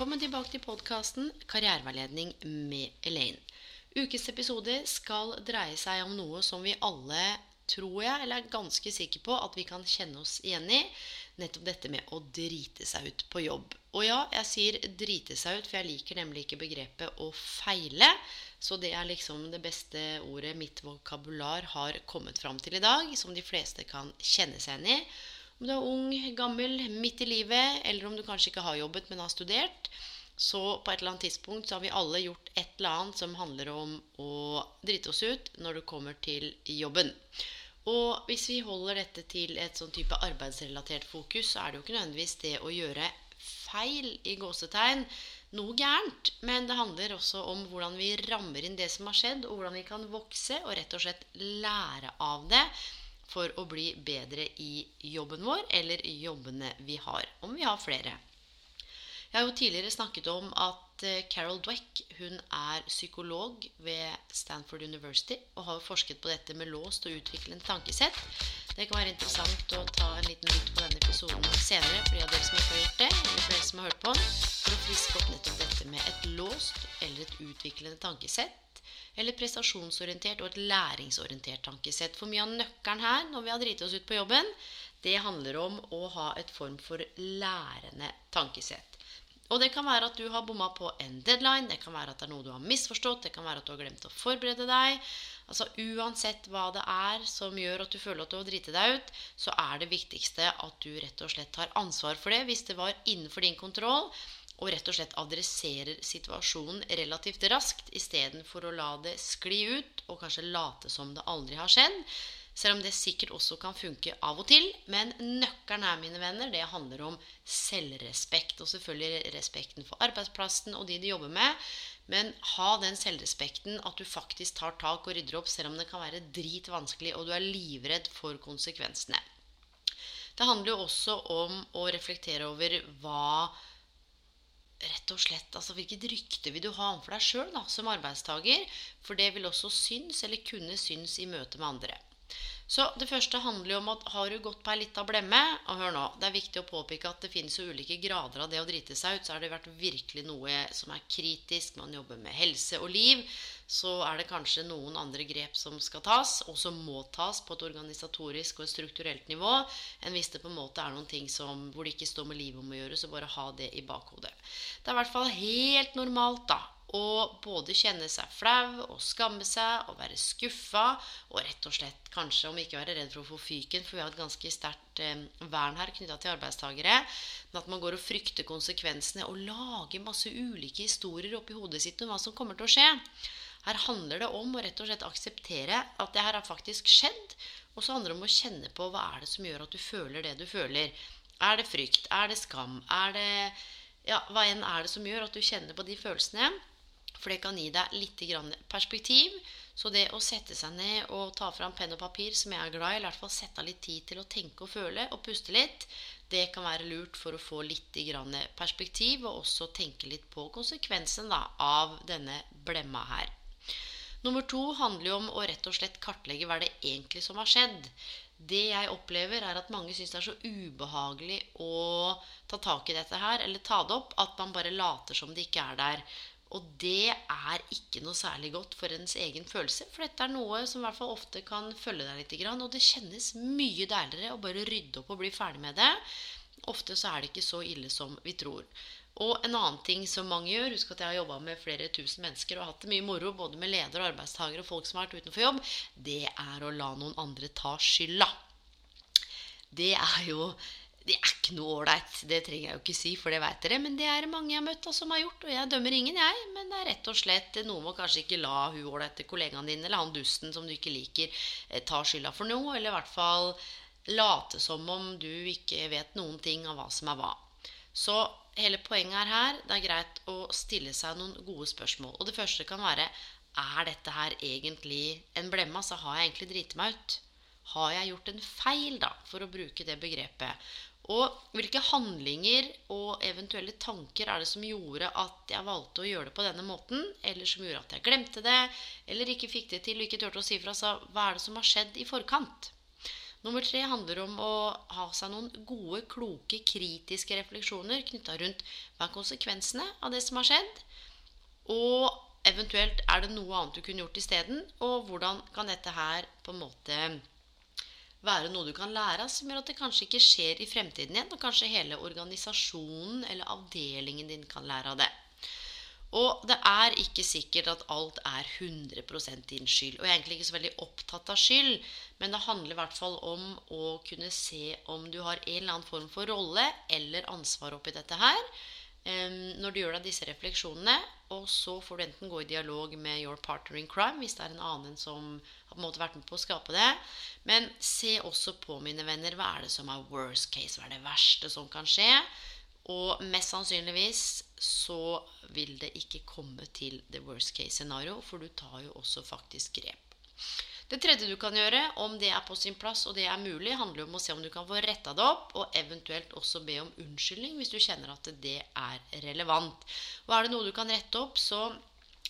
Velkommen tilbake til podkasten Karriereveiledning med Elaine. Ukes episode skal dreie seg om noe som vi alle, tror jeg, eller er ganske sikre på at vi kan kjenne oss igjen i. Nettopp dette med å drite seg ut på jobb. Og ja, jeg sier drite seg ut, for jeg liker nemlig ikke begrepet å feile. Så det er liksom det beste ordet mitt vokabular har kommet fram til i dag, som de fleste kan kjenne seg igjen i. Om du er ung, gammel, midt i livet, eller om du kanskje ikke har jobbet, men har studert, så på et eller annet tidspunkt så har vi alle gjort et eller annet som handler om å drite oss ut når det kommer til jobben. Og hvis vi holder dette til et sånn type arbeidsrelatert fokus, så er det jo ikke nødvendigvis det å gjøre feil i gåsetegn noe gærent. Men det handler også om hvordan vi rammer inn det som har skjedd, og hvordan vi kan vokse og rett og slett lære av det for å bli bedre i jobben vår eller jobbene vi har, om vi har flere. Jeg har jo tidligere snakket om at eh, Carol Dweck hun er psykolog ved Stanford University og har forsket på dette med låst og utviklende tankesett. Det kan være interessant å ta en liten lytt på denne episoden senere for de av dere som ikke har gjort det, eller for dere som har hørt på den, for å friske opp nettopp dette med et låst eller et utviklende tankesett eller prestasjonsorientert og et læringsorientert tankesett. For mye av nøkkelen her når vi har driti oss ut på jobben, det handler om å ha et form for lærende tankesett. Og det kan være at du har bomma på en deadline, det kan være at det er noe du har misforstått, det kan være at du har glemt å forberede deg. Altså Uansett hva det er som gjør at du føler at du har driti deg ut, så er det viktigste at du rett og slett tar ansvar for det hvis det var innenfor din kontroll og rett og slett adresserer situasjonen relativt raskt istedenfor å la det skli ut og kanskje late som det aldri har skjedd. Selv om det sikkert også kan funke av og til. Men nøkkelen her, mine venner, det handler om selvrespekt. Og selvfølgelig respekten for arbeidsplassen og de du jobber med. Men ha den selvrespekten at du faktisk tar tak og rydder opp, selv om det kan være dritvanskelig og du er livredd for konsekvensene. Det handler jo også om å reflektere over hva rett og slett altså Hvilket rykte vil du ha for deg sjøl som arbeidstaker? For det vil også synes, eller kunne synes, i møte med andre. Så det første handler jo om at har du gått på ei lita blemme Og hør nå, det er viktig å påpeke at det finnes jo ulike grader av det å drite seg ut. Så har det vært virkelig noe som er kritisk, man jobber med helse og liv, så er det kanskje noen andre grep som skal tas, og som må tas på et organisatorisk og et strukturelt nivå, enn hvis det på en måte er noen ting som, hvor det ikke står med livet om å gjøre. Så bare ha det i bakhodet. Det er i hvert fall helt normalt da, å både kjenne seg flau og skamme seg og være skuffa og rett og slett kanskje om ikke være redd for å få fyken, for vi har et ganske sterkt eh, vern her knytta til arbeidstagere. Men at man går og frykter konsekvensene og lager masse ulike historier oppi hodet sitt om hva som kommer til å skje. Her handler det om å rett og slett akseptere at det her har faktisk skjedd. Og så handler det om å kjenne på hva er det som gjør at du føler det du føler. Er det frykt? Er det skam? Er det ja, Hva enn er det som gjør at du kjenner på de følelsene? For det kan gi deg litt perspektiv. Så det å sette seg ned og ta fram penn og papir, som jeg er glad i, eller i hvert fall sette av litt tid til å tenke og føle og puste litt, det kan være lurt for å få litt perspektiv, og også tenke litt på konsekvensen av denne blemma her. Nummer to handler jo om å rett og slett kartlegge hva det egentlig som har skjedd. Det jeg opplever, er at mange syns det er så ubehagelig å ta tak i dette her, eller ta det opp, at man bare later som det ikke er der. Og det er ikke noe særlig godt for ens egen følelse. For dette er noe som i hvert fall ofte kan følge deg litt. Og det kjennes mye deiligere å bare rydde opp og bli ferdig med det. Ofte så er det ikke så ille som vi tror. Og en annen ting som mange gjør Husk at jeg har jobba med flere tusen mennesker og hatt det mye moro både med ledere, arbeidstakere og folk som har vært utenfor jobb. Det er å la noen andre ta skylda. Det er jo det er ikke noe ålreit. Det trenger jeg jo ikke si, for det veit dere. Men det er det mange jeg har møtt da, som har gjort. Og jeg dømmer ingen, jeg. Men det er rett og slett noen må kanskje ikke la hun ålreite kollegaen din eller han dusten som du ikke liker, eh, ta skylda for noe. Eller i hvert fall late som om du ikke vet noen ting av hva som er hva. Så hele poenget er her det er greit å stille seg noen gode spørsmål. Og det første kan være er dette her egentlig en blemme? Altså har jeg egentlig driti meg ut? Har jeg gjort en feil, da, for å bruke det begrepet? Og hvilke handlinger og eventuelle tanker er det som gjorde at jeg valgte å gjøre det på denne måten? Eller som gjorde at jeg glemte det, eller ikke fikk det til og ikke turte å si fra Så Hva er det som har skjedd i forkant? Nummer tre handler om å ha seg noen gode, kloke, kritiske refleksjoner knytta rundt hva er konsekvensene av det som har skjedd, og eventuelt er det noe annet du kunne gjort isteden, og hvordan kan dette her på en måte være noe du kan lære av, som gjør at det kanskje ikke skjer i fremtiden igjen, og kanskje hele organisasjonen eller avdelingen din kan lære av det. Og det er ikke sikkert at alt er 100 din skyld. Og jeg er egentlig ikke så veldig opptatt av skyld, men det handler i hvert fall om å kunne se om du har en eller annen form for rolle eller ansvar oppi dette her. Når du gjør deg disse refleksjonene, og så får du enten gå i dialog med your partner in crime hvis det er en annen som har på en måte vært med på å skape det. Men se også på, mine venner, hva er det som er worst case? Hva er det verste som kan skje? Og mest sannsynligvis så vil det ikke komme til the worst case scenario, for du tar jo også faktisk grep. Det tredje du kan gjøre, om det er på sin plass og det er mulig, handler om å se om du kan få retta det opp, og eventuelt også be om unnskyldning hvis du kjenner at det er relevant. Og er det noe du kan rette opp, så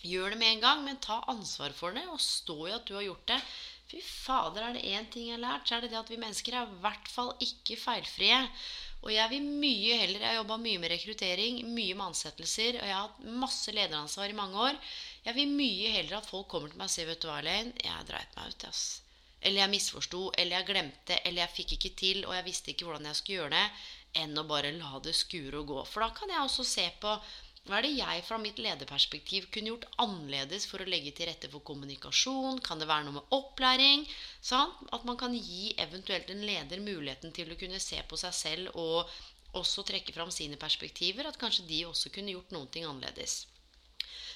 gjør det med en gang, men ta ansvar for det, og stå i at du har gjort det. Fy fader, er det én ting jeg har lært, så er det det at vi mennesker er i hvert fall ikke feilfrie. Og jeg vil mye heller Jeg har jobba mye med rekruttering, mye med ansettelser, og jeg har hatt masse lederansvar i mange år. Jeg vil mye heller at folk kommer til meg og sier, 'Vet du hva, Elaine, jeg dreit meg ut', ass. Eller jeg misforsto, eller jeg glemte, eller jeg fikk ikke til, og jeg visste ikke hvordan jeg skulle gjøre det, enn å bare la det skure og gå. For da kan jeg også se på hva er det jeg fra mitt lederperspektiv kunne gjort annerledes for å legge til rette for kommunikasjon? Kan det være noe med opplæring? Sant? At man kan gi eventuelt en leder muligheten til å kunne se på seg selv og også trekke fram sine perspektiver. At kanskje de også kunne gjort noe annerledes.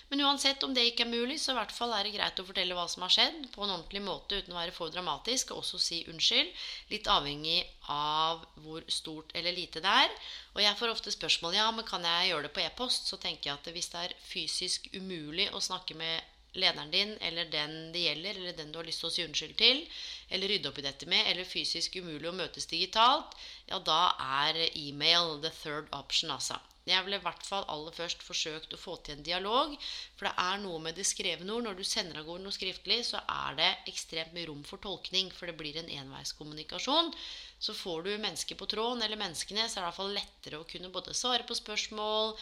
Men uansett om det ikke er mulig, så i hvert fall er det greit å fortelle hva som har skjedd, på en ordentlig måte uten å være for dramatisk, og også si unnskyld. Litt avhengig av hvor stort eller lite det er. Og jeg får ofte spørsmål ja, men kan jeg gjøre det på e-post. Så tenker jeg at hvis det er fysisk umulig å snakke med lederen din eller den det gjelder, eller den du har lyst til å si unnskyld til, eller rydde opp i dette med, eller fysisk umulig å møtes digitalt, ja, da er e-mail the third option, altså. Jeg ville i hvert fall aller først forsøkt å få til en dialog. For det er noe med det skrevne ord. Når du sender av gårde noe skriftlig, så er det ekstremt mye rom for tolkning. For det blir en enveiskommunikasjon. Så får du mennesker på tråden, eller menneskene, så er det i hvert fall lettere å kunne både svare på spørsmål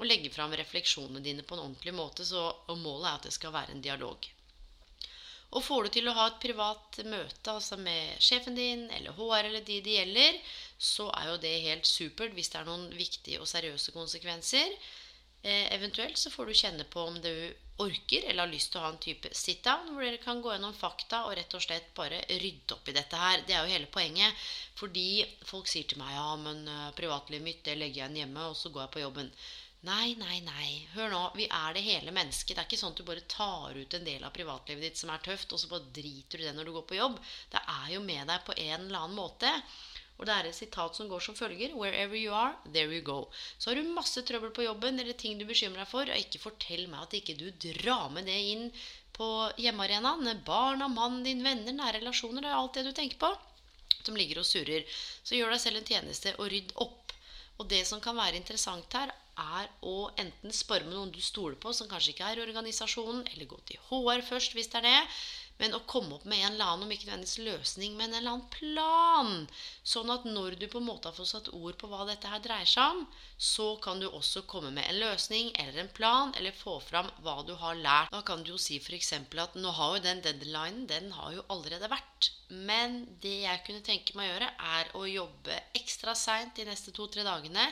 og legge fram refleksjonene dine på en ordentlig måte. Så, og målet er at det skal være en dialog. Og får du til å ha et privat møte altså med sjefen din eller HR eller de det gjelder, så er jo det helt supert hvis det er noen viktige og seriøse konsekvenser. Eh, eventuelt så får du kjenne på om du orker eller har lyst til å ha en type sit-down hvor dere kan gå gjennom fakta og rett og slett bare rydde opp i dette her. Det er jo hele poenget. Fordi folk sier til meg ja, men uh, privatlivet mitt det legger jeg igjen hjemme, og så går jeg på jobben. Nei, nei, nei. Hør nå. Vi er det hele mennesket. Det er ikke sånn at du bare tar ut en del av privatlivet ditt som er tøft, og så bare driter du det når du går på jobb. Det er jo med deg på en eller annen måte. Og det er et sitat som går som følger Wherever you are, there you go. Så har du masse trøbbel på jobben eller ting du bekymrer deg for, og ikke fortell meg at ikke du drar med det inn på hjemmearenaen. Barna, mannen din, venner, nære relasjoner, det er alt det du tenker på som ligger og surrer. Så gjør deg selv en tjeneste og rydd opp. Og det som kan være interessant her, er å enten spørre med noen du stoler på, som kanskje ikke er i organisasjonen, eller gå til HR først, hvis det er det. Men å komme opp med en eller annen, om ikke nødvendigvis løsning, men en eller annen plan. Sånn at når du på en måte har fått satt ord på hva dette her dreier seg om, så kan du også komme med en løsning eller en plan, eller få fram hva du har lært. Da kan du jo si f.eks. at nå har jo den deadlinen, den har jo allerede vært. Men det jeg kunne tenke meg å gjøre, er å jobbe ekstra seint de neste to-tre dagene.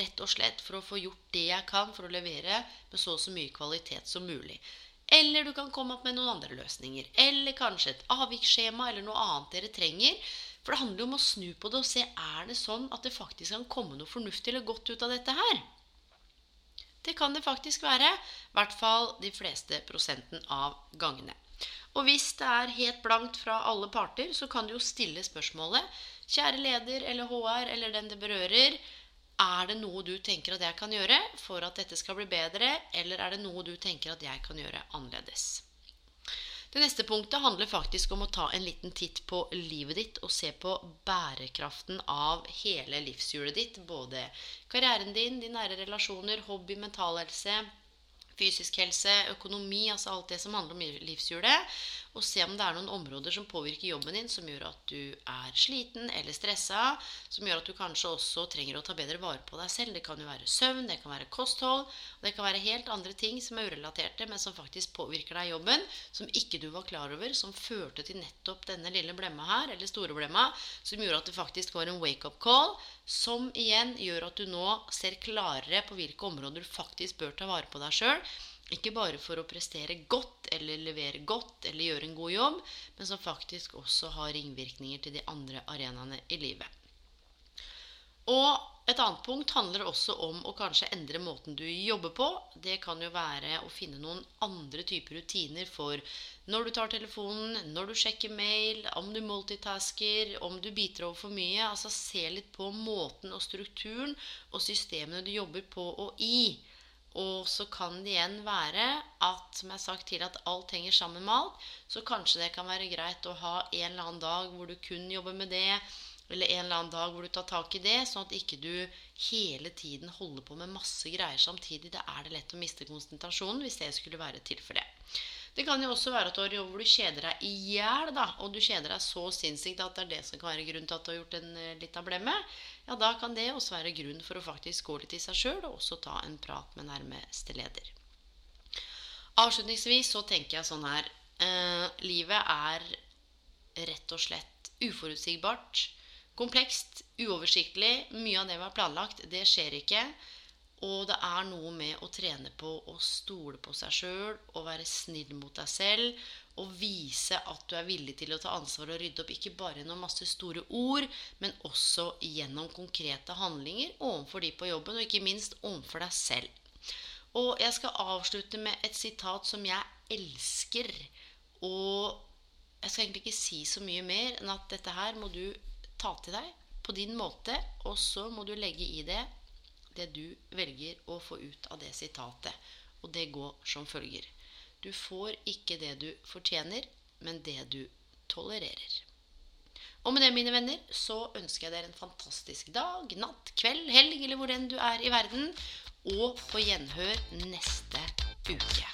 Rett og slett for å få gjort det jeg kan for å levere med så og så mye kvalitet som mulig. Eller du kan komme opp med noen andre løsninger. Eller kanskje et avviksskjema eller noe annet dere trenger For det handler jo om å snu på det og se er det sånn at det faktisk kan komme noe fornuftig eller godt ut av dette her. Det kan det faktisk være. I hvert fall de fleste prosenten av gangene. Og hvis det er helt blankt fra alle parter, så kan du jo stille spørsmålet Kjære leder eller HR eller den det berører, er det noe du tenker at jeg kan gjøre for at dette skal bli bedre, eller er det noe du tenker at jeg kan gjøre annerledes? Det neste punktet handler faktisk om å ta en liten titt på livet ditt og se på bærekraften av hele livshjulet ditt. Både karrieren din, de nære relasjoner, hobby, mental helse, fysisk helse, økonomi, altså alt det som handler om livshjulet, og se om det er noen områder som påvirker jobben din, som gjør at du er sliten eller stressa, som gjør at du kanskje også trenger å ta bedre vare på deg selv. Det kan jo være søvn, det kan være kosthold, og det kan være helt andre ting som er urelaterte, men som faktisk påvirker deg i jobben, som ikke du var klar over, som førte til nettopp denne lille blemma her, eller store blemma, som gjorde at det faktisk var en wake-up call, som igjen gjør at du nå ser klarere på hvilke områder du faktisk bør ta vare på deg sjøl ikke bare for å prestere godt eller levere godt eller gjøre en god jobb, men som faktisk også har ringvirkninger til de andre arenaene i livet. Og et annet punkt handler også om å kanskje endre måten du jobber på. Det kan jo være å finne noen andre typer rutiner for når du tar telefonen, når du sjekker mail, om du multitasker, om du biter over for mye. Altså se litt på måten og strukturen og systemene du jobber på og i. Og så kan det igjen være at som jeg har sagt til, at alt henger sammen med alt. Så kanskje det kan være greit å ha en eller annen dag hvor du kun jobber med det. Eller en eller annen dag hvor du tar tak i det, sånn at ikke du hele tiden holder på med masse greier samtidig. Da er det lett å miste konsentrasjonen hvis det skulle være tilfellet. Det kan jo også være at jobb hvor du kjeder deg i hjel, og du kjeder deg så sinnssykt at det er det som kan være grunnen til at du har gjort en uh, lita blemme. Ja, da kan det også være grunn for å faktisk gå litt i seg sjøl og også ta en prat med nærmeste leder. Avslutningsvis så tenker jeg sånn her eh, Livet er rett og slett uforutsigbart. Komplekst, uoversiktlig. Mye av det vi har planlagt, det skjer ikke. Og det er noe med å trene på å stole på seg sjøl og være snill mot deg selv. Og vise at du er villig til å ta ansvar og rydde opp, ikke bare gjennom masse store ord, men også gjennom konkrete handlinger overfor de på jobben, og ikke minst overfor deg selv. Og jeg skal avslutte med et sitat som jeg elsker. Og jeg skal egentlig ikke si så mye mer enn at dette her må du ta til deg på din måte, og så må du legge i det det du velger å få ut av det sitatet. Og det går som følger. Du får ikke det du fortjener, men det du tolererer. Og med det, mine venner, så ønsker jeg dere en fantastisk dag, natt, kveld, helg eller hvor enn du er i verden. Og på gjenhør neste uke.